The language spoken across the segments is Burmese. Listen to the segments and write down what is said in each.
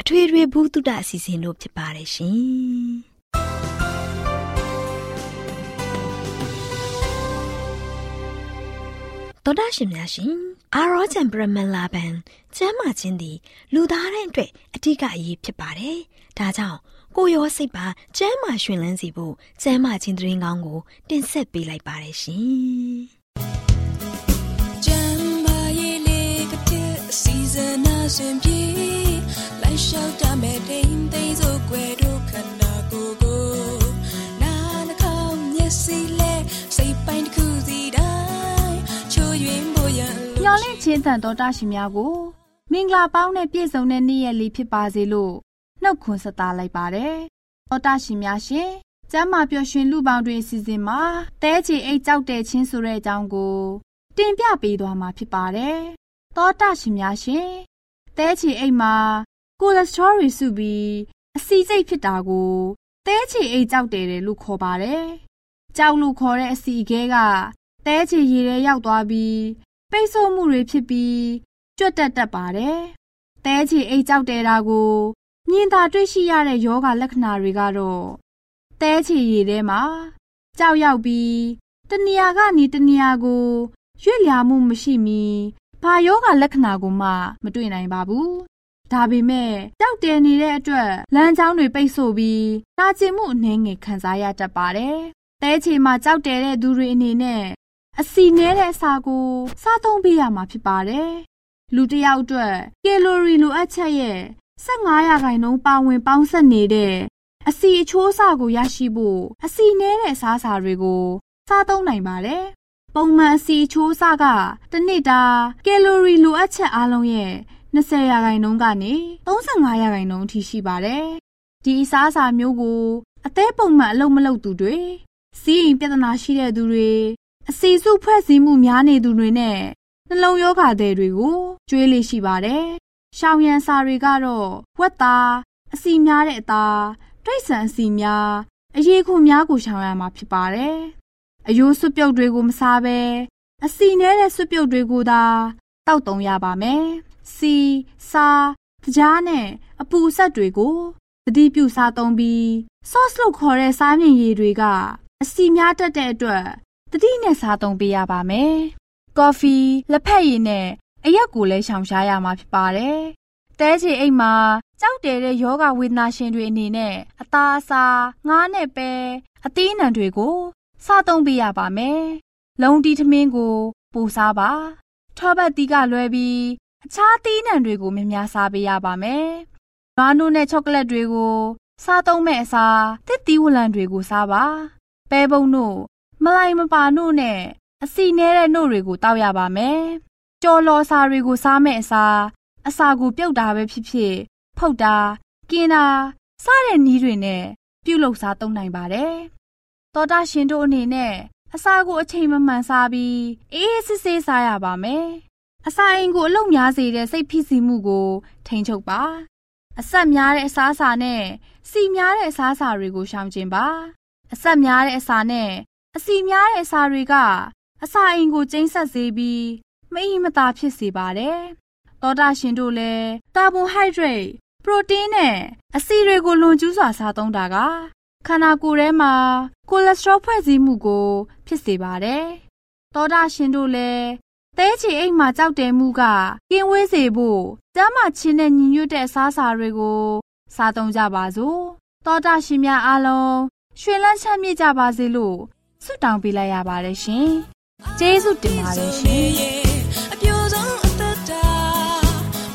အထွေထွေဘုဒ္ဓအစီအစဉ်တို့ဖြစ်ပါတယ်ရှင်တော်ဒရှင်များရှင်အာရောချံပရမလာဘန်ကျမ်းမာခြင်းသည်လူသားတိုင်းအတွက်အထူးအရေးဖြစ်ပါတယ်။ဒါကြောင့်ကိုရောစိတ်ပါကျမ်းမာရှင်လန်းစီဖို့ကျမ်းမာခြင်းတရင်ကောင်းကို တင်ဆက်ပေးလိုက်ပါတယ်ရှင်။ကျမ်းမာရေးလေးကတဲ့စီဇနာရှင်ပြေလျှောက်တမဲ့တိမ်သိမ်းစို့ွယ်တို့ခန္ဓာကိုယ်ကိုနာနှခေါင်းမျက်စိလဲစိတ်ပို မျော်လင့်ခြင်းတန်တော်တာရှင်များကို မင်္ဂလာပေါင်းနဲ့ပြည့်စုံတဲ့နေ့ရက်လေးဖြစ်ပါစေလို့နှုတ်ခွန်းဆက်သလိုက်ပါတယ်တော်တာရှင်များရှင်ကျမ်းမာပျော်ရွှင်လူပေါင်းတွင်အစီအစဉ်မှာတဲချီအိတ်ကြောက်တဲ့ချင်းဆိုတဲ့အကြောင်းကို တင်ပြပေးသွားမှာဖြစ်ပါတယ်တောတာရှင်များရှင်တဲချီအိတ်မှာ ကိုလက်စထရောတွေစုပြီးအစီစိတ်ဖြစ်တာကိုသဲချေအိတ်ကြောက်တယ်လို့ခေါ်ပါတယ်။ကြောက်လို့ခေါ်တဲ့အစီအခဲကသဲချေရည်ထဲရောက်သွားပြီးပိတ်ဆို့မှုတွေဖြစ်ပြီးကြွတ်တက်တတ်ပါတယ်။သဲချေအိတ်ကြောက်တယ်တာကိုမြင်သာတွေ့ရှိရတဲ့ယောဂလက္ခဏာတွေကတော့သဲချေရည်ထဲမှာကြောက်ရောက်ပြီးတနေရာကနေတနေရာကိုရွေ့လျာမှုမရှိမီဘာယောဂလက္ခဏာကိုမှမတွေ့နိုင်ပါဘူး ဒါပေမဲ့တောက်တယ်နေတဲ့အတွက်လမ်းကြောင်းတွေပိတ်ဆို့ပြီးနာကျင်မှုအနှဲငယ်ခံစားရတတ်ပါတယ်။တဲချေမှာကြောက်တယ်တဲ့သူတွေအနေနဲ့အစီနဲတဲ့အစာကိုစားသုံးပေးရမှာဖြစ်ပါတယ်။လူတစ်ယောက်အတွက်ကီလိုရီလိုအပ်ချက်ရဲ့15ရာခိုင်နှုန်းပါဝင်ပေါင်းစပ်နေတဲ့အစီအချိုးအစာကိုရရှိဖို့အစီနဲတဲ့အစားအစာတွေကိုစားသုံးနိုင်ပါတယ်။ပုံမှန်အစီအချိုးအစာကတစ်နှစ်တာကီလိုရီလိုအပ်ချက်အလုံးရဲ့ 20ရာခိုင်နှုန်းကနေ35ရာခိုင်နှုန်းအထိရှိပါတယ်။ဒီအစားအစာမျိုးကိုအသေးပုံမှန်အလုပ်မလုပ်သူတွေစီးရင်ပြဿနာရှိတဲ့သူတွေအစီစုဖွဲ့စည်းမှုများနေသူတွေနဲ့နှလုံးရောဂါတွေကိုကျွေးလေးရှိပါတယ်။ရှောင်ရံစာတွေကတော့ဝက်သားအစီများတဲ့အသားတိတ်ဆန်အစီများအရေးခုများကိုရှောင်ရမှာဖြစ်ပါတယ်။အယိုးစွပ်ပြုတ်တွေကိုမစားဘဲအစီနေတဲ့စွပ်ပြုတ်တွေကိုသာတောက်တုံရပါမယ်။ စီစားကြားနဲ့အပူဆက်တွေကိုသတိပြုစားသုံးပြီး sauce လို့ခေါ်တဲ့စားမြင်ရည်တွေကအစီများတတ်တဲ့အတွက်သတိနဲ့စားသုံးပေးရပါမယ်။ကော်ဖီလက်ဖက်ရည်နဲ့အရက်ကိုလည်းရှောင်ရှားရမှာဖြစ်ပါတယ်။တဲချေအိမ်မှာကြောက်တယ်တဲ့ယောဂဝေဒနာရှင်တွေအနေနဲ့အသားအစာငါးနဲ့ပဲအသီးအနှံတွေကိုစားသုံးပေးရပါမယ်။လုံတီထမင်းကိုပူစားပါ။ထောပတ်တီးကလွဲပြီး အခြားသီးနှံတွေကိုများများစားပေးရပါမယ်။နွားနို့နဲ့ချောကလက်တွေကိုစားသုံးမဲ့အစားတစ်သီးဝလံတွေကိုစားပါပဲပုံနို့မလိုက်မပါနို့နဲ့အစီနဲတဲ့နို့တွေကိုတောက်ရပါမယ်ကြော်လော်စာတွေကိုစားမဲ့အစားအစာကိုပြုတ်တာပဲဖြစ်ဖြစ် ဖုတ်တာကင်းတာစတဲ့နည်းတွေနဲ့ပြုတ်လုစားသုံးနိုင်ပါတယ်သောတာရှင်တို့အနေနဲ့အစာကိုအချိန်မမှန်စားပြီးအေးအေးဆေးဆေးစားရပါမယ် အစာအိမ်ကိုအလုံများစေတဲ့စိတ်ဖိစီးမှုကို ထိန်းချုပ်ပါအဆက်များတဲ့အစားအစာနဲ့စီများတဲ့အစားအစာတွေကိုရှောင်ကျဉ်ပါအဆက်များတဲ့အစာနဲ့အစီများတဲ့အစာတွေကအစာအိမ်ကိုကျိန်းဆက်စေပြီးမအီမသာဖြစ်စေပါတယ်သောတာရှင်တို့လည်းကာဗွန်ဟိုက်ဒရိတ်ပရိုတင်းနဲ့အဆီတွေကိုလွန်ကျူးစွာစားသုံးတာကခန္ဓာကိုယ်ထဲမှာကိုလက်စထရောဖွဲ့စည်းမှုကို ဖြစ်စေပါတယ်သောတာရှင်တို့လည်း သဲချီအိမ်မှာကြောက်တယ်မှုကကင်းဝေးစေဖို့ကျမ်းမာခြင်းနဲ့ညီညွတ်တဲ့အစားအစာတွေကို စားသုံးကြပါစို့သောတာရှင်များအားလုံးရွှင်လန်းချမ်းမြေ့ကြပါစေလို့ဆုတောင်းပေးလိုက်ရပါတယ်ရှင်ကျေးဇူးတင်ပါတယ်ရှင်အပြိုဆုံးအသက်တာ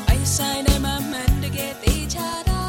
ပိုင်ဆိုင်နိုင်မှမှန်တကယ်သေးချတာ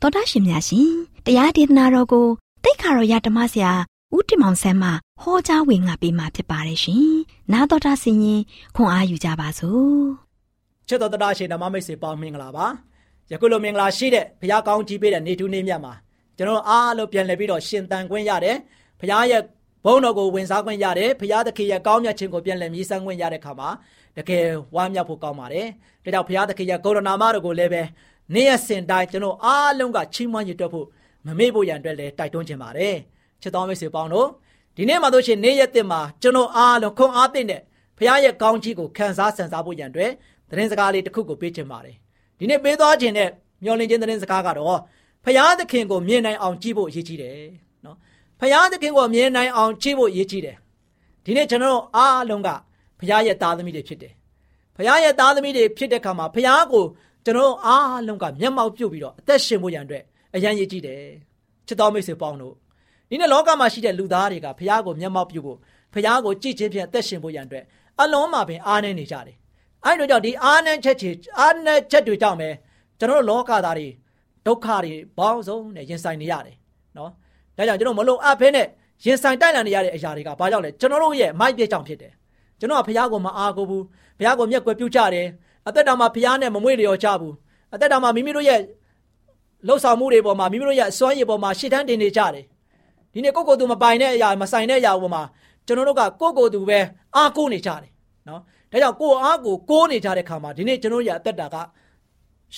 သောတာရှင်များရှင်တရားဒေသနာတော်ကိုတိတ်ခါတော်ရဓမ္မဆရာ ဦးတင်မောင်ဆန်းမှဟောကြားဝင်ငါပေးมาဖြစ်ပါတယ်ရှင်။နာတော်တာဆင်ရင်ခွန်အားယူကြပါစို့။ချစ်တော်တရားရှင်ဓမ္မမိတ်ဆွေပေါင်းမင်္ဂလာပါ။ယခုလိုမင်္ဂလာရှိတဲ့ဘုရားကောင်းကြီးပေးတဲ့နေထူးနေ့မြတ်မှာကျွန်တော်အားလုံးပြန်လည်ပြီးတော့ရှင်တန်ခွင့်ရတယ်။ဘုရားရဲ့ဘုန်းတော်ကိုဝင်စားခွင့်ရတယ်။ဘုရားသခင်ရဲ့ကောင်းမြတ်ခြင်းကိုပြန်လည်မြည်ဆန်းခွင့်ရတဲ့အခါမှာတကယ်ဝမ်းမြောက်ဖို့ကောင်းပါတယ်။ဒါကြောင့်ဘုရားသခင်ရဲ့ဂုဏနာမတော်ကိုလည်းပဲနေ့ရက်စဉ်တိုင်းကျွန်တော်အားလုံးကချီးမွမ်းရတတ်ဖို့မမေ့ဖို့ရန်အတွက်လည်းတိုက်တွန်းခြင်းပါတယ်။ ချစ်တော်မိတ်ဆွေပေါင်းတို့ဒီနေ့မှာတို့ရှင်နေ့ရက်တင်မှာကျွန်တော်အားလုံးခွန်အားသင့်တဲ့ဘုရားရဲ့ကောင်းချီးကိုခံစားဆန်စားဖို့ရန်အတွက်သတင်းစကားလေးတစ်ခုကိုပေးချင်ပါတယ်ဒီနေ့ပေးသွားခြင်းနဲ့မျှော်လင့်ခြင်းသတင်းစကားကတော့ဘုရားသခင်ကိုမြင်နိုင်အောင်ကြည့်ဖို့အရေးကြီးတယ်နော်ဘုရားသခင်ကိုမြင်နိုင်အောင်ကြည့်ဖို့အရေးကြီးတယ်ဒီနေ့ကျွန်တော်အားလုံးကဘုရားရဲ့သားသမီးတွေဖြစ်တယ်ဘုရားရဲ့သားသမီးတွေဖြစ်တဲ့ခါမှာဘုရားကိုကျွန်တော်အားလုံးကမျက်မှောက်ပြုတ်ပြီးတော့အသက်ရှင်ဖို့ရန်အတွက်အရန်ရည်ကြည့်တယ်ချစ်တော်မိတ်ဆွေပေါင်းတို့ ဒီနေ့လောကမှာရှိတဲ့လူသားတွေကဘုရားကိုမျက်မှောက်ပြုဖို့ဘုရားကိုကြည်ချင်းဖြင့်အသက်ရှင်ဖို့ရန်အတွက်အလုံးမှာပင်အားနေနေကြတယ်။အဲဒီတော့ကြောင့်ဒီအားနေချက်ချေအားနေချက်တွေကြောင့်ပဲကျွန်တော်တို့လောကသားတွေဒုက္ခတွေပေါင်းစုံနဲ့ရင်ဆိုင်နေရတယ်နော်။ဒါကြောင့်ကျွန်တော်မလုံအပ်ဖဲနဲ့ရင်ဆိုင်တိုက်လန်နေရတဲ့အရာတွေကဘာကြောင့်လဲကျွန်တော်တို့ရဲ့မိုက်ပြကြောင့်ဖြစ်တယ်။ကျွန်တော်ကဘုရားကိုမအားကိုဘူးဘုရားကိုမျက်ကွယ်ပြုကြတယ်။အသက်တာမှာဘုရားနဲ့မမွေ့လျော်ကြဘူး။အသက်တာမှာမိမိတို့ရဲ့လှုပ်ဆောင်မှုတွေပေါ်မှာမိမိတို့ရဲ့အစွမ်းရည်ပေါ်မှာရှေ့တန်းတင်နေကြတယ် ဒီနေ့ကိုကိုသူမပိုင်တဲ့အရာမဆိုင်တဲ့အရာပေါ်မှာကျွန်တော်တို့ကကိုကိုသူပဲအားကိုးနေကြတယ်နော်ဒါကြောင့်ကိုအားကိုကိုးနေကြတဲ့ခါမှာဒီနေ့ကျွန်တော်ရဲ့အသက်တာက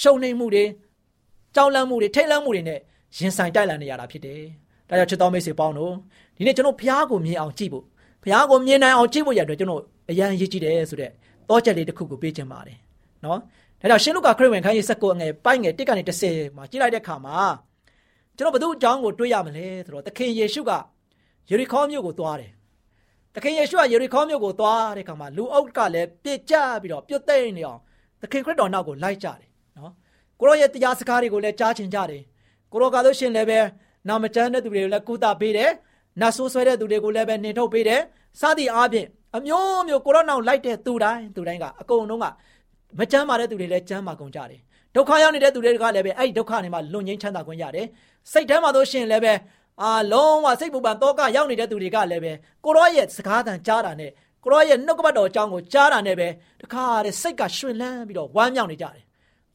ရှုံနေမှုတွေကြောက်လန့်မှုတွေထိတ်လန့်မှုတွေနဲ့ရင်ဆိုင်တိုက်လန်နေရတာဖြစ်တယ်ဒါကြောင့်ချစ်တော်မိတ်ဆွေပေါင်းတို့ဒီနေ့ကျွန်တော်ဘုရားကိုမြင်အောင်ကြည့်ဖို့ဘုရားကိုမြင်နိုင်အောင်ကြည့်ဖို့ရတဲ့ကျွန်တော်အရန်ရည်ကြည့်တယ်ဆိုတဲ့တောချက်လေးတစ်ခုကိုပေးခြင်းပါတယ်နော်ဒါကြောင့်ရှင်လုကာခရစ်ဝင်ခန်းကြီး၁၉ငယ်ပိုက်ငယ်1ကနေ10မှာကြည့်လိုက်တဲ့အခါမှာ ကျွန်တော်ဘု து အကြောင်းကိုတွေးရမလဲဆိုတော့သခင်ယေရှုကယေရီခေါမြို့ကိုသွားတယ်သခင်ယေရှုကယေရီခေါမြို့ကိုသွားတဲ့ခါမှာလူအုပ်ကလည်းပြစ်ကြပြီးတော့ပြုတ်သိမ့်နေအောင်သခင်ခရစ်တော်နောက်ကိုလိုက်ကြတယ်နော်ကိုရောရဲ့တရားစကားတွေကိုလည်းကြားချင်ကြတယ်ကိုရောကလို့ရှင်လည်းပဲနာမကျန်းတဲ့သူတွေကိုလည်းကုသပေးတယ်နတ်ဆိုးဆွဲတဲ့သူတွေကိုလည်းပဲနှင်ထုတ်ပေးတယ်စသည်အားဖြင့်အမျိုးမျိုးကိုရောနောက်လိုက်တဲ့သူတိုင်းသူတိုင်းကအကုန်လုံးကမကျမ်းမာတဲ့သူတွေလည်းကျမ်းမာကုန်ကြတယ်ဒုက္ခရောက်နေတဲ့သူတွေကလည်းပဲအဲ့ဒီဒုက္ခတွေမှာလွန်ငင်းချမ်းသာခွင့်ရတယ် စိတ်ထဲမှာတို့ရှင်လည်းပဲအာလုံးဝစိတ်ပူပန်တောကရောက်နေတဲ့သူတွေကလည်းပဲကိုရောရဲ့စကားသံကြားတာနဲ့ကိုရောရဲ့နှုတ်ကပတ်တော်အကြောင်းကိုကြားတာနဲ့ပဲတခါတည်းစိတ်ကရွှင်လန်းပြီးတော့ဝမ်းမြောက်နေကြတယ်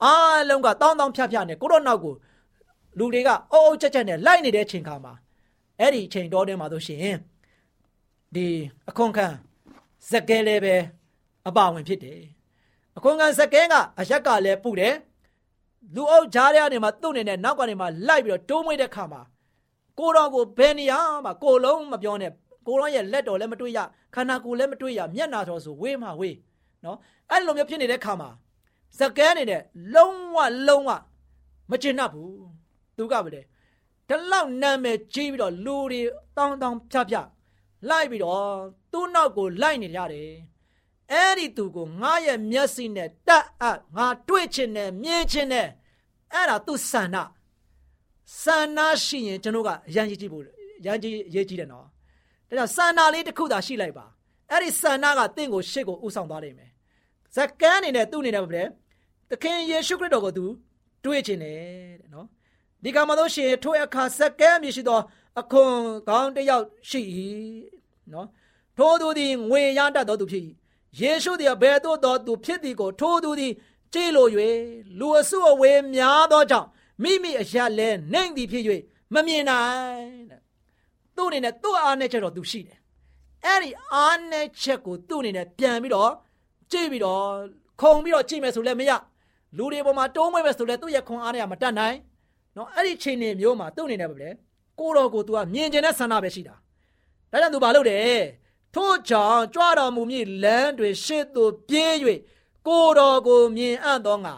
အားလုံးကတောင်းတောင်းဖြတ်ဖြတ်နဲ့ကိုရောနောက်ကိုလူတွေကအုပ်အုပ်ချက်ချက်နဲ့လိုက်နေတဲ့ချိန်ခါမှာအဲ့ဒီချိန်တော်ထဲမှာတို့ရှင်ဒီအခွန်ခံဇက်ကဲလည်းပဲအပါဝင်ဖြစ်တယ်အခွန်ခံဇက်ကဲကအရက်ကလည်းပူတယ် လူအုပ်ကြားထဲကနေမှသူ့အနေနဲ့နောက်ကနေမှလိုက်ပြီးတော့တိုးမွေးတဲ့ခါမှာကိုတော်ကိုဘယ်နေရာမှာကိုလုံးမပြောနဲ့ကိုတော်ရဲ့လက်တော်လည်းမတွေ့ရခန္ဓာကိုယ်လည်းမတွေ့ရမျက်နာတော်ဆိုဝေးမှဝေးနော်အဲ့လိုမျိုးဖြစ်နေတဲ့ခါမှာဇကဲအနေနဲ့လုံးဝလုံးဝမကျင်납ဘူးသူကပဲလေဒီလောက်နာမည်ကြီးပြီးတော့လူတွေတောင်းတောင်းဖြဖြလိုက်ပြီးတော့သူ့နောက်ကိုလိုက်နေကြတယ် အဲ့ဒီသူကိုငါရဲ့မျက်စိနဲ့တက်အပ်ငါတွေ့ချင်တယ်မြင်ချင်တယ်အဲ့ဒါသူဆန္ဒဆန္ဒရှိရင်ကျွန်တော်ကအရန်ကြီးကြည့်ဖို့ရန်ကြီးရေးကြည့်တယ်နော်ဒါကြောင့်ဆန္ဒလေးတစ်ခုသာရှိလိုက်ပါအဲ့ဒီဆန္ဒကတင့်ကိုရှေ့ကိုဥဆောင်သွားနိုင်မယ်ဇကန်းအနေနဲ့သူ့အနေနဲ့ပဲသခင်ယေရှုခရစ်တော်ကိုသူတွေးခြင်းတယ်တဲ့နော်ဒီကမှာတော့ရှင်ထိုအခါစကဲမြရှိသောအခွန်ကောင်းတယောက်ရှိ၏နော်ထိုသူသည်ငွေရတတ်သောသူဖြစ်၏ ယေရှုသည်ဘယ်သို့သောသူဖြစ်သည်ကိုထိုသူသည်ကြည်လို၍လူအစုအဝေးများသောကြောင့်မိမိအရာလဲနိုင်သည်ဖြစ်၍မမြင်နိုင်တဲ့သူ့အနေနဲ့သူ့အားနဲ့ချက်တော့သူရှိတယ်အဲ့ဒီအားနဲ့ချက်ကိုသူ့အနေနဲ့ပြန်ပြီးတော့ကြည့်ပြီးတော့ခုံပြီးတော့ကြည့်မယ်ဆိုလည်းမရလူတွေပေါ်မှာတိုးမွေးမယ်ဆိုလည်းသူ့ရဲ့ခွန်အားနဲ့မတတ်နိုင်နော်အဲ့ဒီချိန်နေမျိုးမှာသူ့အနေနဲ့ပဲလေကိုတော်ကို तू ကမြင်ကျင်တဲ့ဆန္ဒပဲရှိတာဒါကြောင့် तू ဘာလုပ်တယ် ထို့ကြောင့်ကြွတော်မူမည်လမ်းတွင်ရှေ့သို့ပြေး၍ကိုတော်ကိုမြင်အပ်သောငါ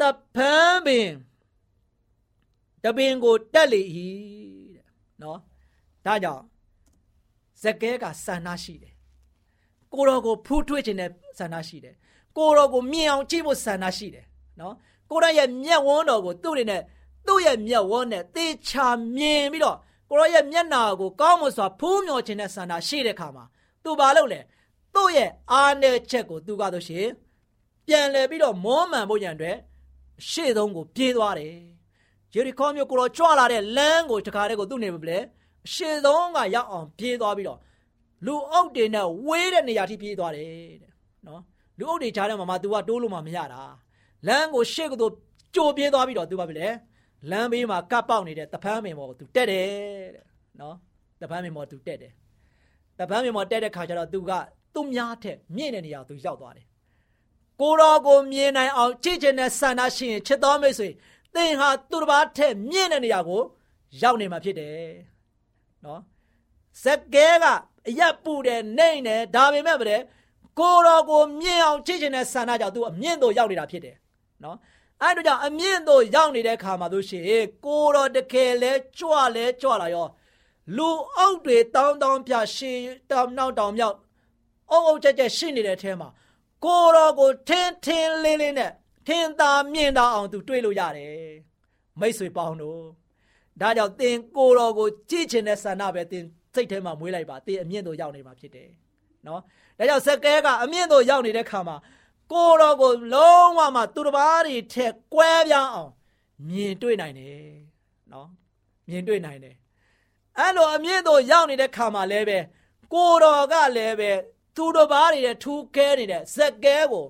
တဖန်းပင်တပင်ကိုတက်လေ၏တဲ့နော်ဒါကြောင့်ဇကဲကဆန္ဒရှိတယ်ကိုတော်ကိုဖူးထွေးခြင်းနဲ့ဆန္ဒရှိတယ်ကိုတော်ကိုမြင်အောင်ကြည့်ဖို့ဆန္ဒရှိတယ်နော်ကိုတော်ရဲ့မျက်ဝန်းတော်ကိုသူ့အနေနဲ့သူ့ရဲ့မျက်ဝန်းနဲ့သေချာမြင်ပြီးတော့ကိုတော်ရဲ့မျက်နာကိုကောင်းမွန်စွာဖူးမြော်ခြင်းနဲ့ဆန္ဒရှိတဲ့ခါမှာ သူဘာလုပ်လဲသူ့ရဲ့အားနည်းချက်ကိုသူကဆိုရှင်ပြန်လဲပြီးတော့မောမှန်ဖို့ရန်အတွက်ရှေ့ဆုံးကိုပြေးသွားတယ်ယေရီခေါမြို့ကိုတော့ကြွလာတဲ့လမ်းကိုတခါတည်းကိုသူ့နေမလဲအရှေ့ဆုံးကရောက်အောင်ပြေးသွားပြီးတော့လူအုပ်တွေနဲ့ဝေးတဲ့နေရာထိပြေးသွားတယ်တဲ့နော်လူအုပ်တွေကြားထဲမှာမှ तू ကတိုးလို့မှမရတာလမ်းကိုရှေ့ကသူကြိုပြေးသွားပြီးတော့ तू ပါပြီလေလမ်းဘေးမှာကပ်ပေါက်နေတဲ့တပန်းမင်ပေါ်ကို तू တက်တယ်တဲ့နော်တပန်းမင်ပေါ် तू တက်တယ် တပန်းမင်ပေါ်တက်တဲ့ခါကျတော့ तू ကသူ့များထက်မြင့်တဲ့နေရာ तू ရောက်သွားတယ်ကိုတော်ကိုမြင်နိုင်အောင်ကြည့်ချင်တဲ့ဆန္ဒရှိရင်ချစ်တော်မိတ်ဆွေသင်ဟာသူတစ်ပါးထက်မြင့်တဲ့နေရာကိုရောက်နေမှာဖြစ်တယ်နော်ဇက်ကဲကအရက်ပူတယ်နှိမ့်တယ်ဒါပေမဲ့ဗျကိုတော်ကိုမြင်အောင်ကြည့်ချင်တဲ့ဆန္ဒကြောင့်သူအမြင့်တို့ရောက်နေတာဖြစ်တယ်နော်အဲ့တို့ကြောင့်အမြင့်တို့ရောက်နေတဲ့ခါမှာတို့ရှိရင်ကိုတော်တကယ်လဲကြွလဲကြွလာရော လူအုပ်တွေတောင်းတောင်းပြရှေတောင်းနောက်တောင်မြောက်အုပ်အုပ်ကြက်ကြက်ရှိနေတဲ့အထဲမှာကိုတော်ကိုထင်းထင်းလေးလေးနဲ့ထင်းသာမြင့်တာအောင်သူတွေးလို့ရတယ်မိတ်ဆွေပေါင်းတို့ဒါကြောင့်သင်ကိုတော်ကိုကြည့်ချင်တဲ့ဆန္ဒပဲသင်စိတ်ထဲမှာမွေးလိုက်ပါသင်အမြင့်တို့ရောက်နေမှာဖြစ်တယ်နော်ဒါကြောင့်ဇက်ကဲကအမြင့်တို့ရောက်နေတဲ့ခါမှာကိုတော်ကိုလုံးဝမှသူတစ်ပါးတွေထက်ကွဲပြားအောင်မြင်တွေ့နိုင်တယ်နော်မြင်တွေ့နိုင်တယ် အဲ့လိုအမြင့်တို့ရောက်နေတဲ့ခါမှာလည်းပဲကိုတော်ကလည်းပဲသူတစ်ပါးတွေထူးကဲနေတဲ့ဇက်ကဲကို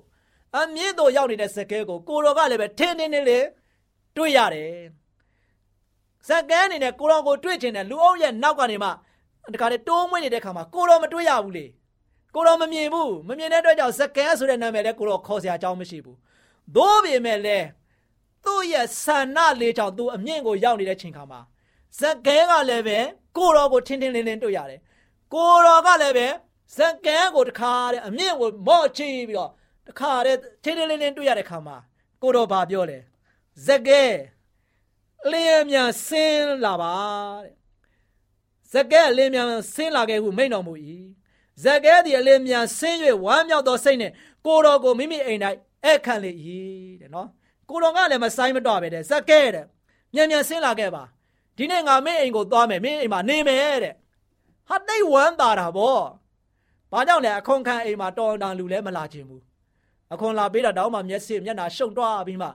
အမြင့်တို့ရောက်နေတဲ့ဇက်ကဲကိုကိုတော်ကလည်းပဲထင်းထင်းလေးလေးတွေ့ရတယ်ဇက်ကဲအနေနဲ့ကိုတော်ကိုတွေ့ချင်တယ်လူအုပ်ရဲ့နောက်ကနေမှတခါတည်းတိုးမွေးနေတဲ့ခါမှာကိုတော်မတွေ့ရဘူးလေကိုတော်မမြင်ဘူးမမြင်တဲ့အတွက်ကြောင့်ဇကဲဆိုတဲ့နာမည်လည်းကိုတော်ခေါ်စရာအကြောင်းမရှိဘူးသို့ပေမဲ့လည်းသူ့ရဲ့ဆန္ဒလေးကြောင့်သူအမြင့်ကိုရောက်နေတဲ့ချိန်ခါမှာ ဇကဲကလည်းပဲကိုတော်ကိုထင်းထင်းလင်းလင်းတွေ့ရတယ်ကိုတော်ကလည်းပဲဇကဲကိုတခါတဲ့အမြင့်ကိုမော့ချပြီးတော့တခါတဲ့ထင်းထင်းလင်းလင်းတွေ့ရတဲ့ခါမှာကိုတော်ဘာပြောလဲဇကဲလျင်မြန်ဆင်းလာပါတဲ့ဇကဲလင်းမြန်ဆင်းလာခဲ့ဟုမိန့်တော်မူ၏ဇကဲသည်အလင်းမြန်ဆင်း၍ဝမ်းမြောက်သောစိတ်နှင့်ကိုတော်ကိုမိမိအိမ်၌အဲ့ခံလေ၏တဲ့နော်ကိုတော်ကလည်းမဆိုင်မတော့ပဲတဲ့ဇကဲတဲ့မြန်မြန်ဆင်းလာခဲ့ပါ ဒီနေ့ငါမင်းအိမ်ကိုသွားမယ်မင်းအိမ်မှာနေမယ်တဲ့ဟာတိတ်ဝမ်းသာတာဗောဘာကြောင့်လဲအခွန်ခံအိမ်မှာတော်တန်လူလဲမလာခြင်းဘူးအခွန်လာပေးတာတောင်းမှမျက်စိမျက်နှာရှုံတွားပြီးမှ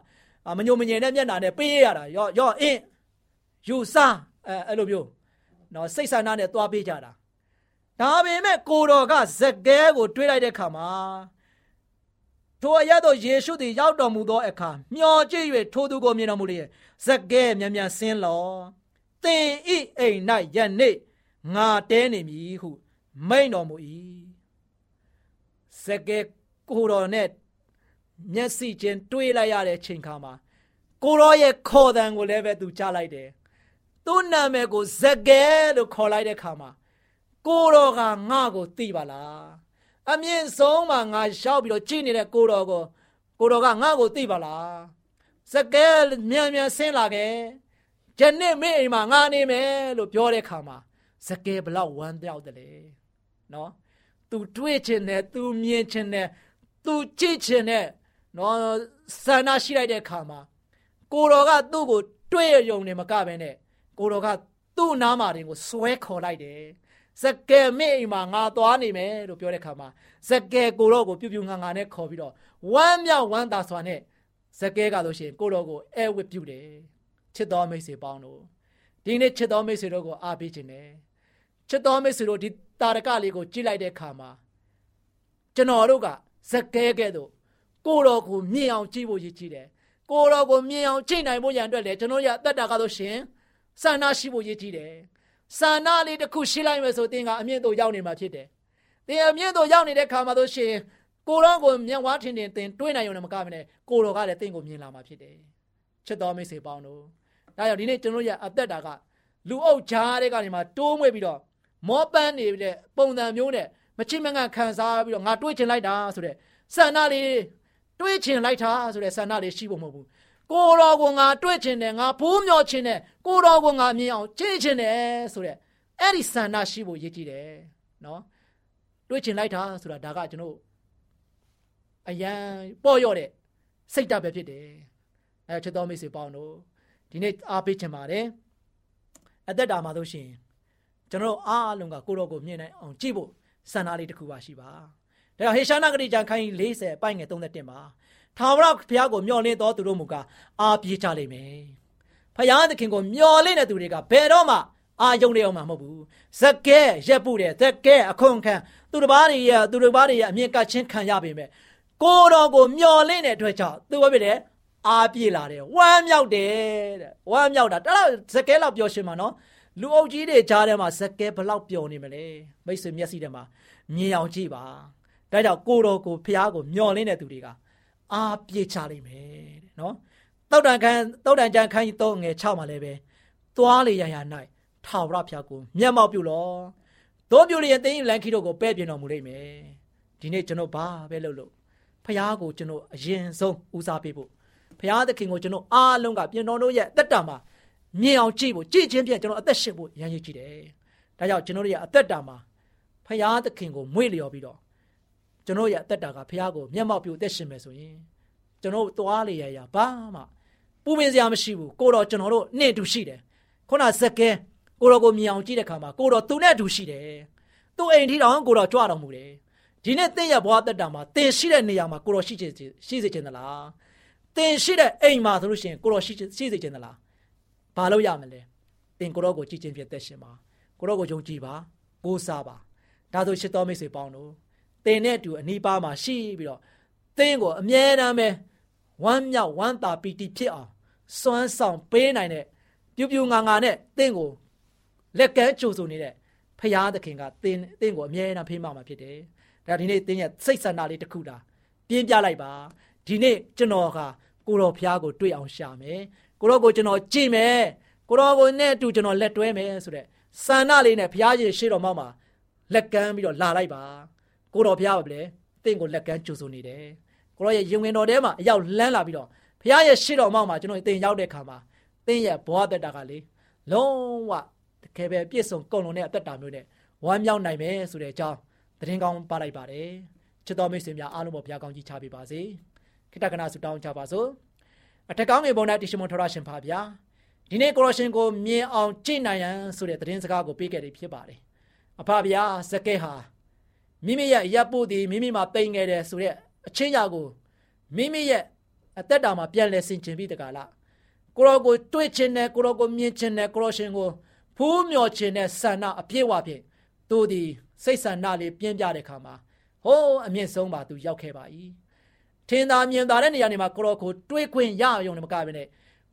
မညိုမငြင်တဲ့မျက်နှာနဲ့ပေးရတာရော့ရော့အင်းယူစားအဲအဲ့လိုမျိုးနော်စိတ်ဆန္ဒနဲ့သွားပေးကြတာဒါပေမဲ့ကိုတော်ကဇက်ကဲကိုတွေးလိုက်တဲ့အခါမှာထိုအရသောယေရှုသည်ရောက်တော်မူသောအခါမျောကြည့်၍ထိုသူကိုမြင်တော်မူလျက်ဇက်ကဲမြန်မြန်ဆင်းလောသ င်ဤအိမ်၌ယနေ့ငါတဲနေမည်ဟုမိန်တော်မူ၏ဇက်ကဲကိုတော်နဲ့မျက်စိချင်းတွေးလိုက်ရတဲ့ချိန်ခါမှာကိုရောရဲ့ခေါ်တံကိုလည်းပဲသူကြားလိုက်တယ်သူ့နာမည်ကိုဇက်ကဲလို့ခေါ်လိုက်တဲ့ခါမှာကိုတော်ကငါ့ကိုသိပါလားအမြင့်ဆုံးမှာငါရှောက်ပြီးတော့ကြည်နေတဲ့ကိုတော်ကိုကိုတော်ကငါ့ကိုသိပါလားစကဲမြန်မြန်ဆင်းလာခဲ့ ယနေ့မင်းအိမ်မှာငါနေမယ်လို့ပြောတဲ့ခါမှာစကယ်ဘလောက်ဝမ်းတောက်တယ်လေနော်သူတွေ့ချင်တယ်သူမြင်ချင်တယ်သူကြည့်ချင်တယ်နော်ဆန္ဒရှိလိုက်တဲ့ခါမှာကိုတော်ကသူ့ကို တွေ့ရုံနဲ့မကဘဲနဲ့ကိုတော်ကသူ့နားမှာတင်ကိုစွဲခေါ်လိုက်တယ်စကယ်မင်းအိမ်မှာငါသွားနေမယ်လို့ပြောတဲ့ခါမှာစကယ်ကိုတော့ကိုပြူပြူငါငါနဲ့ခေါ်ပြီးတော့ဝမ်းမြောက်ဝမ်းသာစွာနဲ့စကယ်ကလို့ရှိရင်ကိုတော့ကိုအဲဝစ်ပြုတ်တယ် ချစ်တော်မိတ်ဆွေပေါင်းတို့ဒီနေ့ချစ်တော်မိတ်ဆွေတို့ကိုအားပေးခြင်းနဲ့ချစ်တော်မိတ်ဆွေတို့ဒီတာရကလေးကိုကြည့်လိုက်တဲ့အခါမှာကျွန်တော်တို့ကဇကဲကဲ့သို့ကိုတော်ကိုမြင်အောင်ကြည့်ဖို့ရည်ကြည်တယ်ကိုတော်ကိုမြင်အောင်ကြည့်နိုင်ဖို့ရန်အတွက်လေကျွန်တော်ရအသက်တာကဆိုရှင်စာနာရှိဖို့ရည်ကြည်တယ်စာနာလေးတစ်ခုရှိလိုက်မယ်ဆိုသင်ကအမြင့်တို့ရောက်နေမှာဖြစ်တယ်သင်အမြင့်တို့ရောက်နေတဲ့ခါမှာဆိုရှင်ကိုတော်ကိုမျက်ဝါးထင်ထင်သင်တွေးနိုင်ရုံနဲ့မကမနဲ့ကိုတော်ကလည်းသင်ကိုမြင်လာမှာဖြစ်တယ်ချစ်တော်မိတ်ဆွေပေါင်းတို့ ဒါကြောင့်ဒီနေ့ကျွန်တော်ရအသက်တာကလူအုပ်ကြားတဲ့ကနေမှတိုးမွေ့ပြီးတော့မောပန်းနေတဲ့ပုံစံမျိုးနဲ့မချစ်မငန်ခံစားပြီးတော့ငါတွေးချင်လိုက်တာဆိုတဲ့ဆန္ဒလေးတွေးချင်လိုက်တာဆိုတဲ့ဆန္ဒလေးရှိဖို့မဟုတ်ဘူးကိုတော်ကိုငါတွေးချင်တယ်ငါဖိုးမြော်ချင်တယ်ကိုတော်ကိုငါမြင်အောင်ကြည့်ချင်တယ်ဆိုတဲ့အဲ့ဒီဆန္ဒရှိဖို့ရည်ကြည်တယ်နော်တွေးချင်လိုက်တာဆိုတာဒါကကျွန်တော်အရန်ပေါ့ရော့တဲ့စိတ်ဓာတ်ပဲဖြစ်တယ်အဲချစ်တော်မိတ်ဆွေပေါင်းတို့ ဒီနေ့အားပေးချင်ပါတယ်အသက်တာမှာဆိုရှင်ကျွန်တော်အားအလုံးကကိုရောကိုမြင်နိုင်အောင်ကြည့်ဖို့စံနာလေးတစ်ခုပါရှိပါဒါကြောင့်ဟေရှာနာဂရိကျမ်းခိုင်း40ပိုက်ငယ်31မှာထာဝရဘုရားကိုမျှော်လင့်တော်သူတို့မူကားအားပြေးကြလိမ့်မယ်ဖယားသခင်ကိုမျှော်လင့်တဲ့သူတွေကဘယ်တော့မှအာယုံနေအောင်မှာမဟုတ်ဘူးဇကဲရက်ပုတဲ့ဇကဲအခွန်ခံသူတစ်ပါးတွေရသူတစ်ပါးတွေရအမြင့်ကချင်းခံရပေမဲ့ကိုတော်ကိုမျှော်လင့်တဲ့အတွက်ကြောင့်သူဘာဖြစ်လဲ အားပြေလာတယ်ဝမ်းမြောက်တယ်တဲ့ဝမ်းမြောက်တာတလားဇကဲလောက်ပြောရှင်မှာနော်လူအုပ်ကြီးတွေကြားထဲမှာဇကဲဘလောက်ပျော်နေမလဲမိတ်ဆွေမျက်စိထဲမှာမြင်အောင်ကြည့်ပါဒါကြောင့်ကိုတော်ကိုဖះကိုမျောလင်းတဲ့သူတွေကအားပြေချလိမ့်မယ်တဲ့နော်တောက်တန်ခန်းတောက်တန်ကြံခန်းကြီးတော့ငယ်6မှာလည်းပဲသွားလေရရ၌ထာဝရဖះကိုမျက်မှောက်ပြုလောတို့ပြုလျင်တင်းလန်ခီတို့ကိုပဲ့ပြင်တော်မူလိမ့်မယ်ဒီနေ့ကျွန်တော်ဘာပဲလုပ်လို့ဖះကိုကျွန်တော်အရင်ဆုံးဦးစားပေးဖို့ ဖះသခင်ကိုကျွန်တော်အားလုံးကပြင်တော်တို့ရဲ့တက်တာမှာမြင်အောင်ကြည့်ဖို့ကြည့်ချင်းဖြင့်ကျွန်တော်အသက်ရှင်ဖို့ရမ်းရည်ကြည့်တယ်။ဒါကြောင့်ကျွန်တော်တို့ရဲ့အသက်တာမှာဖရာသခင်ကိုမွေ့လျော်ပြီးတော့ကျွန်တော်ရဲ့အသက်တာကဖရာကိုမျက်မှောက်ပြုအသက်ရှင်မယ်ဆိုရင်ကျွန်တော်သွားလေရရဘာမှပူပင်စရာမရှိဘူးကိုတော့ကျွန်တော်တို့နဲ့တူရှိတယ်ခုနဇက်ကဲကိုတော့ကိုမြင်အောင်ကြည့်တဲ့ခါမှာကိုတော့သူနဲ့တူရှိတယ်သူ့အိမ်ထီတောင်ကိုတော့ကြွတော်မူတယ်ဒီနေ့တင့်ရဲ့ဘဝတက်တာမှာတင်ရှိတဲ့နေရာမှာကိုတော့ရှိချင်ရှိစေချင်သလား တင်ရှိတဲ့အိမ်မှာဆိုလို့ရှိရင်ကိုတော့ရှိရှိစေချင်သလားဘာလို့ရမလဲသင်ကိုရောကိုကြည်ချင်းဖြစ်သက်ရှင်ပါကိုရောကိုယုံကြည်ပါကိုးစားပါဒါဆိုရှစ်တော်မိတ်ဆွေပေါင်းတို့သင်နဲ့အတူအနီးပါးမှာရှိပြီးတော့သင်ကိုအမြဲတမ်းပဲဝမ်းမြောက်ဝမ်းသာပီတိဖြစ်အောင်စွမ်းဆောင်ပေးနိုင်တဲ့ပြူပြူငါငါနဲ့သင်ကိုလက်ကမ်းကြိုဆိုနေတဲ့ဖရာသခင်ကသင်သင်ကိုအမြဲတမ်းဖေးမှမှာဖြစ်တယ်ဒါဒီနေ့သင်ရဲ့စိတ်ဆန္ဒလေးတစ်ခုတာပြင်းပြလိုက်ပါဒီနေ့ကျွန်တော်က ကိုတော်ဖရာကိုတွေ့အောင်ရှာမယ်ကိုရောကိုကျွန်တော်ကြည့်မယ်ကိုရောကိုနဲ့အတူကျွန်တော်လက်တွဲမယ်ဆိုတဲ့ဆန္ဒလေးနဲ့ဘုရားရှင်ရှေ့တော်မှောက်မှာလက်ကမ်းပြီးတော့လာလိုက်ပါကိုတော်ဘုရားပါလေတင့်ကိုလက်ကမ်းကြိုဆိုနေတယ်ကိုရောရဲ့ယုံငင်တော်ထဲမှာအရောက်လန်းလာပြီးတော့ဘုရားရဲ့ရှေ့တော်မှောက်မှာကျွန်တော်တင်ရောက်တဲ့ခါမှာတင်းရဲ့ဘဝတက်တာကလေလုံးဝတကယ်ပဲပြည့်စုံကုန်လုံးတဲ့အသက်တာမျိုးနဲ့ဝမ်းမြောက်နိုင်မယ်ဆိုတဲ့အကြောင်းသတင်းကောင်းပါလိုက်ပါတယ်ချစ်တော်မိတ်ဆွေများအားလုံးပေါ်ဘုရားကောင်းကြီးချပေးပါစေ ခိတ္တကနာဆုတောင်းကြပါစို့အထက်ကောင်းငယ်ပေါ်၌တရှိမွန်ထောရရှင်ပါဗျာဒီနေ့ကိုရရှင်ကိုမြင်အောင်ကြည့်နိုင်ရန်ဆိုတဲ့သတင်းစကားကိုပေးခဲ့တယ်ဖြစ်ပါတယ်အဖဗျာဇကဲဟာမိမိရဲ့ရပ်ဖို့ဒီမိမိမှာတိမ်ခဲ့တယ်ဆိုတဲ့အချင်းညာကိုမိမိရဲ့အသက်တာမှာပြန်လဲဆင်ခြင်ပြီးတကားလားကိုရောကိုတွေ့ခြင်းနဲ့ကိုရောကိုမြင်ခြင်းနဲ့ကိုရောရှင်ကိုဖူးမြော်ခြင်းနဲ့ဆန္ဒအပြည့်ဝဖြင့်သူဒီစိတ်ဆန္ဒလေးပြင်းပြတဲ့ခါမှာဟိုးအမြင့်ဆုံးပါသူရောက်ခဲ့ပါ၏ ထင်သာမြင်သာတဲ့နေရာတွေမှာကိုရောကိုတွေးခွင့်ရအောင်လည်းမကဘဲနဲ့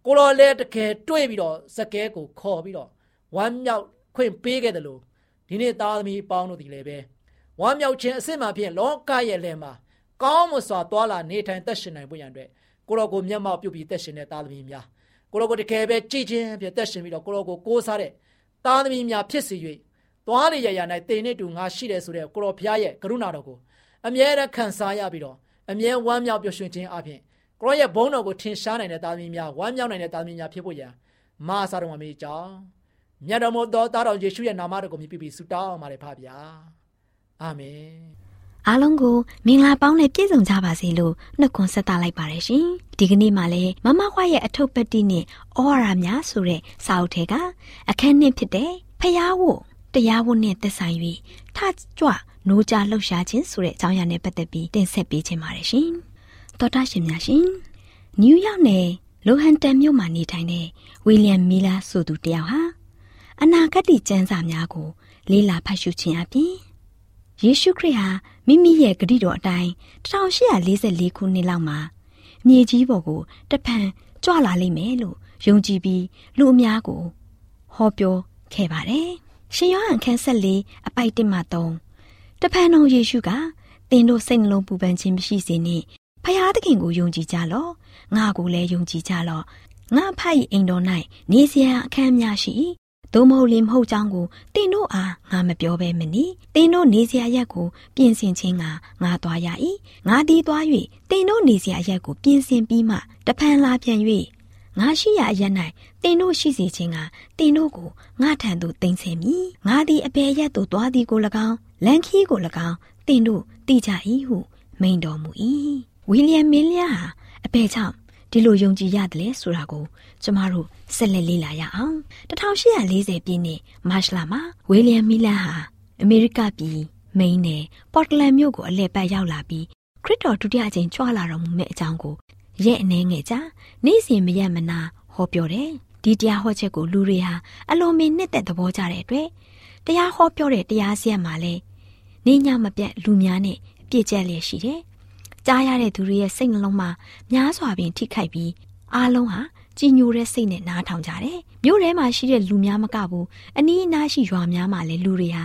ကိုရောလည်းတကယ်တွေးပြီးတော့စကဲကိုခေါ်ပြီးတော့ဝမ်းမြောက်ခွင့်ပေးခဲ့တယ်လို့ဒီနေ့သားသမီးပေါင်းတို့ဒီလည်းပဲဝမ်းမြောက်ခြင်းအစစ်မှဖြင့်လောကရဲ့လယ်မှာကောင်းမွန်စွာသွာလာနေထိုင်သက်ရှင်နိုင်ဖို့ရန်အတွက်ကိုရောကိုမျက်မှောက်ပြုပြီးသက်ရှင်တဲ့သားသမီးများကိုရောကိုတကယ်ပဲကြည်ချင်းဖြင့်သက်ရှင်ပြီးတော့ကိုရောကိုကိုးစားတဲ့သားသမီးများဖြစ်စေ၍သွားလေရရ၌တင်နေတူငါရှိတယ်ဆိုတဲ့ကိုရောဖျားရဲ့ကရုဏာတော်ကိုအမြဲတမ်းခံစားရပြီးတော့ အမြဲဝမ်းမြောက်ပျော်ရွှင်ခြင်းအပြင်ကိုရောရဲ့ဘုန်းတော်ကိုထင်ရှားနိုင်တဲ့သားသမီးများဝမ်းမြောက်နိုင်တဲ့သားသမီးများဖြစ်ဖို့ရန်မာစာတော်မှာမိကြောင်းမြတ်တော်မတော်သားတော်ယေရှုရဲ့နာမတော်ကိုမြည်ပြီးဆုတောင်းပါတယ်ဖပါဗျာအာမင်အားလုံးကိုမင်္ဂလာပေါင်းနဲ့ပြည့်စုံကြပါစေလို့နှုတ်ခွန်းဆက်သလိုက်ပါတယ်ရှင်ဒီကနေ့မှလည်းမမခွားရဲ့အထုပ်ပတ်တိနဲ့ဩဝါဒများဆိုတဲ့စာအုပ်ထဲကအခန်းနှစ်ဖြစ်တဲ့ဖျားဝတ်တရားဝတ်နဲ့သက်ဆိုင်၍ထကြွ နိုးကြလှုပ်ရှားခြင်းဆိုတဲ့အကြောင်းအရာနဲ့ပတ်သက်ပြီးတင်ဆက်ပေးခြင်းပါတယ်ရှင်။သောတာရှင်များရှင်နယူးယောက်နယ်လိုဟန်တန်မြို့မှာနေထိုင်တဲ့ဝီလျံမီလာဆိုသူတယောက်ဟာအနာဂတ်ကျမ်းစာများကို လေးလာဖတ်ရှုခြင်းအပြင်ယေရှုခရစ်ဟာမိမိရဲ့ဂရုတော်အတိုင်း1844ခုနှစ်လောက်မှာမြေကြီးပေါ်ကိုတဖန်ကြွလာလိမ့်မယ်လို့ယုံကြည်ပြီးလူအများကိုဟောပြောခဲ့ပါတယ်။ရှင်ယောဟန်ခန်းဆက်လေးအပိုက်တစ်မှ3 တဖန်တော်ယေရှုကသင်တို့စိတ်နှလုံးပူပန်ခြင်းမရှိစေနှင့်ဖယားသခင်ကိုယုံကြည်ကြလော့ငါကိုလည်းယုံကြည်ကြလော့ငါဖတ်၏အိမ်တော်၌နေစရာအခန်းများရှိ၏သို့မဟုတ်လေမဟုတ်ကြောင်းကိုတင်တို့အားငါမပြောဘဲမနီတင်တို့နေစရာရက်ကိုပြင်ဆင်ခြင်းကငါသွားရ၏ငါဒီသွား၍တင်တို့နေစရာရက်ကိုပြင်ဆင်ပြီးမှတဖန်လာပြန်၍ငါရှိရာအရက်၌တင်တို့ရှိစေခြင်းကတင်တို့ကိုငါထံသို့တင်ဆက်မည်ငါသည်အပေရက်သို့သွားသည်ကို၎င်း လန်ခီကို၎င်းတင်တို့သိကြ၏ဟုမိန်တော်မူ၏ဝီလျံမင်းလျာဟာအပေကြောင့်ဒီလိုယုံကြည်ရတယ်လဲဆိုတာကိုကျမတို့ဆက်လက်လေ့လာရအောင်1840ပြည့်နှစ်မတ်လမှာဝီလျံမီလန်ဟာအမေရိကပြည်မိန်းနယ်ပေါ်တလန်မြို့ကိုအလဲပတ်ရောက်လာပြီးခရစ်တော်ဒုတိယအကြိမ်ကြွလာတော်မူမယ့်အကြောင်းကိုရဲ့အနေငယ်ကြနေ့စဉ်မရက်မနာဟောပြောတယ်ဒီတရားဟောချက်ကိုလူတွေဟာအလွန်မင်းနှစ်သက်သဘောကြတဲ့အတွက်တရားဟောပြောတဲ့တရားစီရင်မှာလဲ နေညမပြတ်လူများနဲ့ပြည့်ကျက်လျက်ရှိတယ်ကြားရတဲ့သူတွေရဲ့စိတ်နှလုံးမှာများစွာပင်ထိခိုက်ပြီးအားလုံးဟာကြည်ညိုတဲ့စိတ်နဲ့နားထောင်ကြတယ်။မြို့ထဲမှာရှိတဲ့လူများမကဘူးအနီးအနားရှိရွာများမှာလည်းလူတွေဟာ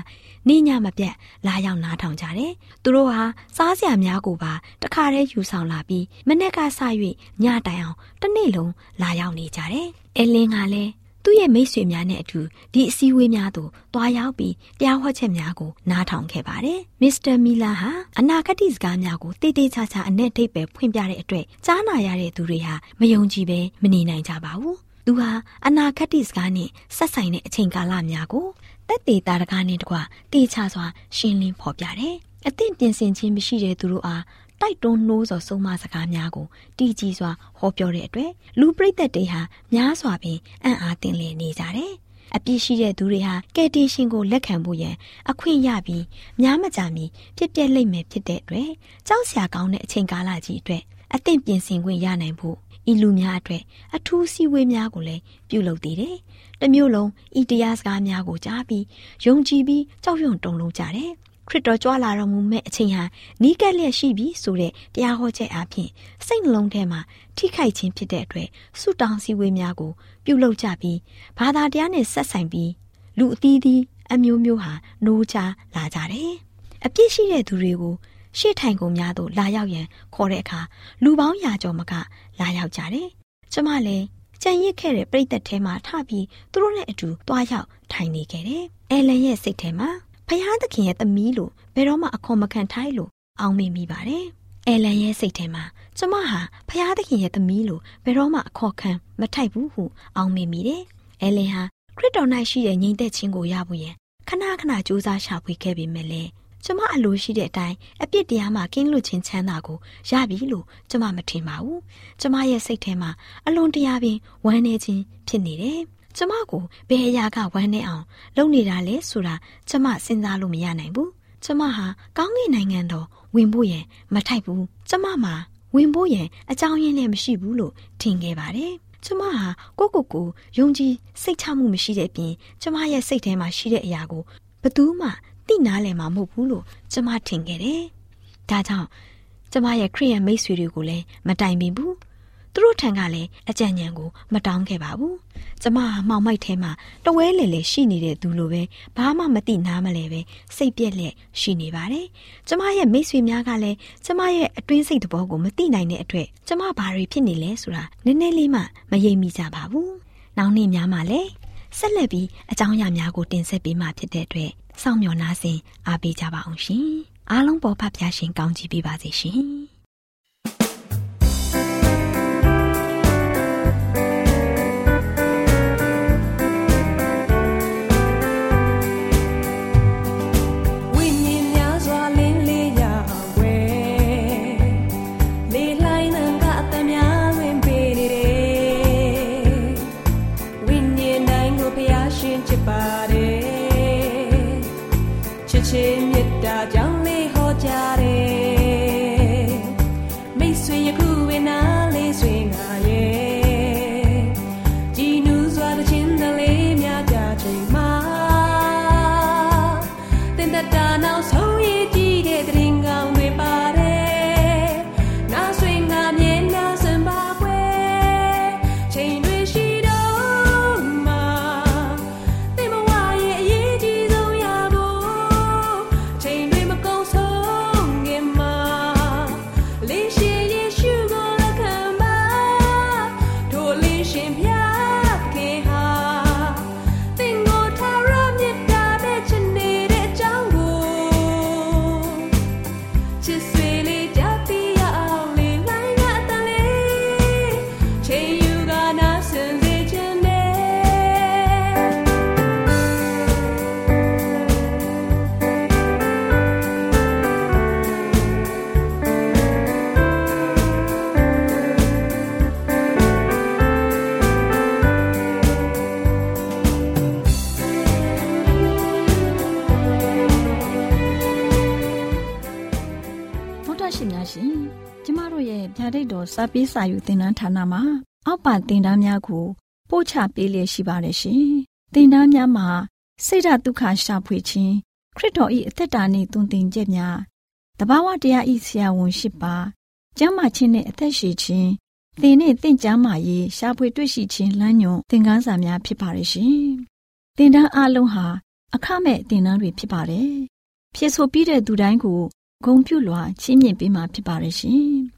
နေညမပြတ်လာရောက်နားထောင်ကြတယ်။သူတို့ဟာစားစရာများကိုပါတခါတည်းယူဆောင်လာပြီးမနေ့ကစ၍ညတိုင်အောင်တစ်နေ့လုံးလာရောက်နေကြတယ်။အဲလင်းကလည်း သူ့ရဲ့မိတ်ဆွေများနဲ့အတူဒီအစည်းအဝေးများသို့တွားရောက်ပြီးတရားဟောချက်များကိုနားထောင်ခဲ့ပါတယ်။မစ္စတာမီလာဟာအနာဂတ်စကားများကိုတိတ်တိတ်ချာချာအနဲ့အဓိပ္ပာယ်ဖွင့်ပြတဲ့အတွက်ကြားနာရတဲ့သူတွေဟာမယုံကြည်ပဲမနေနိုင်ကြပါဘူး။သူဟာအနာဂတ်စကားနဲ့ဆက်ဆိုင်တဲ့အချိန်ကာလများကိုတက်သေးတာတကားနဲ့တကွတေချာစွာရှင်းလင်းဖော်ပြတယ်။အသင့်ပြင်ဆင်ခြင်းမရှိတဲ့သူတို့အား တိုက်တွန်းနှိုးဆော်ဆုံးမစကားများကိုတည်ကြည်စွာဟောပြောတဲ့အတွက်လူပရိသတ်တွေဟာများစွာပင်အံ့အားသင့်လျက်နေကြတယ်။အပြစ်ရှိတဲ့သူတွေဟာကယ်တင်ရှင်ကိုလက်ခံဖို့ရန်အခွင့်ရပြီးများမကြာမီဖြစ်ပျက်လိမ့်မယ်ဖြစ်တဲ့အတွက်ကြောက်စရာကောင်းတဲ့အချိန်ကာလကြီးအတွက်အသင့်ပြင်ဆင်ခွင့်ရနိုင်ဖို့ဤလူများအတွက်အထူးစည်းဝေးများကိုလည်းပြုလုပ်သေးတယ်။တမျိုးလုံးဤတရားစကားများကိုကြားပြီးယုံကြည်ပြီးကြောက်ရွံ့တုန်လှုပ်ကြတယ်။ ခရစ်တော်ကြွလာတော်မူမဲ့အချိန်ဟာနီးကပ်လျက်ရှိပြီဆိုတဲ့တရားဟောချက်အပြင်စိတ်နှလုံးထဲမှာထိခိုက်ခြင်းဖြစ်တဲ့အတွက်ဆုတောင်းစည်းဝေးများကို ပြုလုပ်ကြပြီးဘာသာတရားနဲ့ဆက်ဆိုင်ပြီးလူအသီးသီးအမျိုးမျိုးဟာနိုးချလာကြတယ်။အပြစ်ရှိတဲ့သူတွေကိုရှေ့ထိုင်ကုန်များသို့လာရောက်ရန်ခေါ်တဲ့အခါလူပေါင်းရာကျော်မကလာရောက်ကြတယ်။ကျမလည်းကြံရစ်ခဲ့တဲ့ပြိသက်ထဲမှာထပြီးသူတို့နဲ့အတူတွားရောက်ထိုင်နေခဲ့တယ်။အဲလန်ရဲ့စိတ်ထဲမှာ ဖယားသခင်ရဲ့သမီးလို့ဘယ်တော့မှအခွန်မခံထိုက်လို့အောင်းမိမိပါတယ်။အဲလန်ရဲ့စိတ်ထဲမှာကျမဟာဖယားသခင်ရဲ့သမီးလို့ဘယ်တော့မှအခေါ်ခံမထိုက်ဘူးဟုအောင်းမိမိတယ်။အဲလန်ဟာခရစ်တော်၌ရှိတဲ့ငြိမ်သက်ခြင်းကိုရဖို့ရန်ခဏခဏကြိုးစားရှာဖွေခဲ့ပေမဲ့လည်းကျမအလိုရှိတဲ့အတိုင်းအပြစ်တရားမှကင်းလွတ်ခြင်းချမ်းသာကိုရပြီလို့ကျမမထင်ပါဘူး။ကျမရဲ့စိတ်ထဲမှာအလွန်တရာပင်ဝမ်းနည်းခြင်းဖြစ်နေတယ်။ ကျမကိုဘယ်အရာကဝမ်းနေအောင် လုပ်နေတာလဲဆိုတာကျမစဉ်းစားလို့မရနိုင်ဘူးကျမဟာကောင်းကင်နိုင်ငံတော်ဝင်ဖို့ရန်မထိုက်ဘူးကျမမှာဝင်ဖို့ရန်အကြောင်းရင်းလည်းမရှိဘူးလို့ထင်ခဲ့ပါတယ်ကျမဟာကိုကိုကိုယုံကြည်စိတ်ချမှုမရှိတဲ့အပြင်ကျမရဲ့စိတ်ထဲမှာရှိတဲ့အရာကိုဘယ်သူမှသိနာလည်မှာမဟုတ်ဘူးလို့ကျမထင်ခဲ့တယ်။ဒါကြောင့်ကျမရဲ့ခရိယန်မိတ်ဆွေတွေကိုလည်းမတိုင်ပင်ဘူး သူတို့ထံကလည်းအကြံဉာဏ်ကိုမတောင်းခဲ့ပါဘူး။ကျမဟာမှောင်မိုက်ထဲမှာတဝဲလေလေရှိနေတဲ့သူလိုပဲဘာမှမသိနားမလဲပဲစိတ်ပြက်လက်ရှိနေပါတယ်။ကျမရဲ့မိတ်ဆွေများကလည်းကျမရဲ့အတွင်းစိတ်သဘောကိုမသိနိုင်တဲ့အတွက်ကျမဘာတွေဖြစ်နေလဲဆိုတာနည်းနည်းလေးမှမယိမ်မိကြပါဘူး။နောက်နေ့များမှလည်းဆက်လက်ပြီးအကြောင်းအရာများကိုတင်ဆက်ပေးမှဖြစ်တဲ့အတွက်စောင့်မျှော်နားဆင်အားပေးကြပါအောင်ရှင်။အားလုံးပေါ်ဖပြရှင်ကောင်းချီးပေးပါစေရှင်။ စာပေးစာယူတင်နန်းဌာနမှာ အောက်ပါတင်ဒားများကို ပို့ချပေးလျက်ရှိပါတယ်ရှင်။တင်ဒားများမှာဆိဒ္ဓတုခရှာဖွေခြင်းခရစ်တော်၏အသက်တာနှင့်တုန်တင်ချက်များတဘာဝတရားဤဆရာဝန်ရှိပါကျမ်းမာခြင်းနှင့်အသက်ရှိခြင်းသင်နှင့်တင့်ကြမာရေးရှာဖွေတွေ့ရှိခြင်းလမ်းညွန်သင်ခန်းစာများဖြစ်ပါရဲ့ရှင်။သင်တန်းအလုံးဟာအခမဲ့သင်တန်းတွေဖြစ်ပါတယ်။ဖြစ်ဆိုပြီးတဲ့သူတိုင်းကိုဂုံပြုလွှာချီးမြှင့်ပေးမှာဖြစ်ပါရဲ့ရှင်။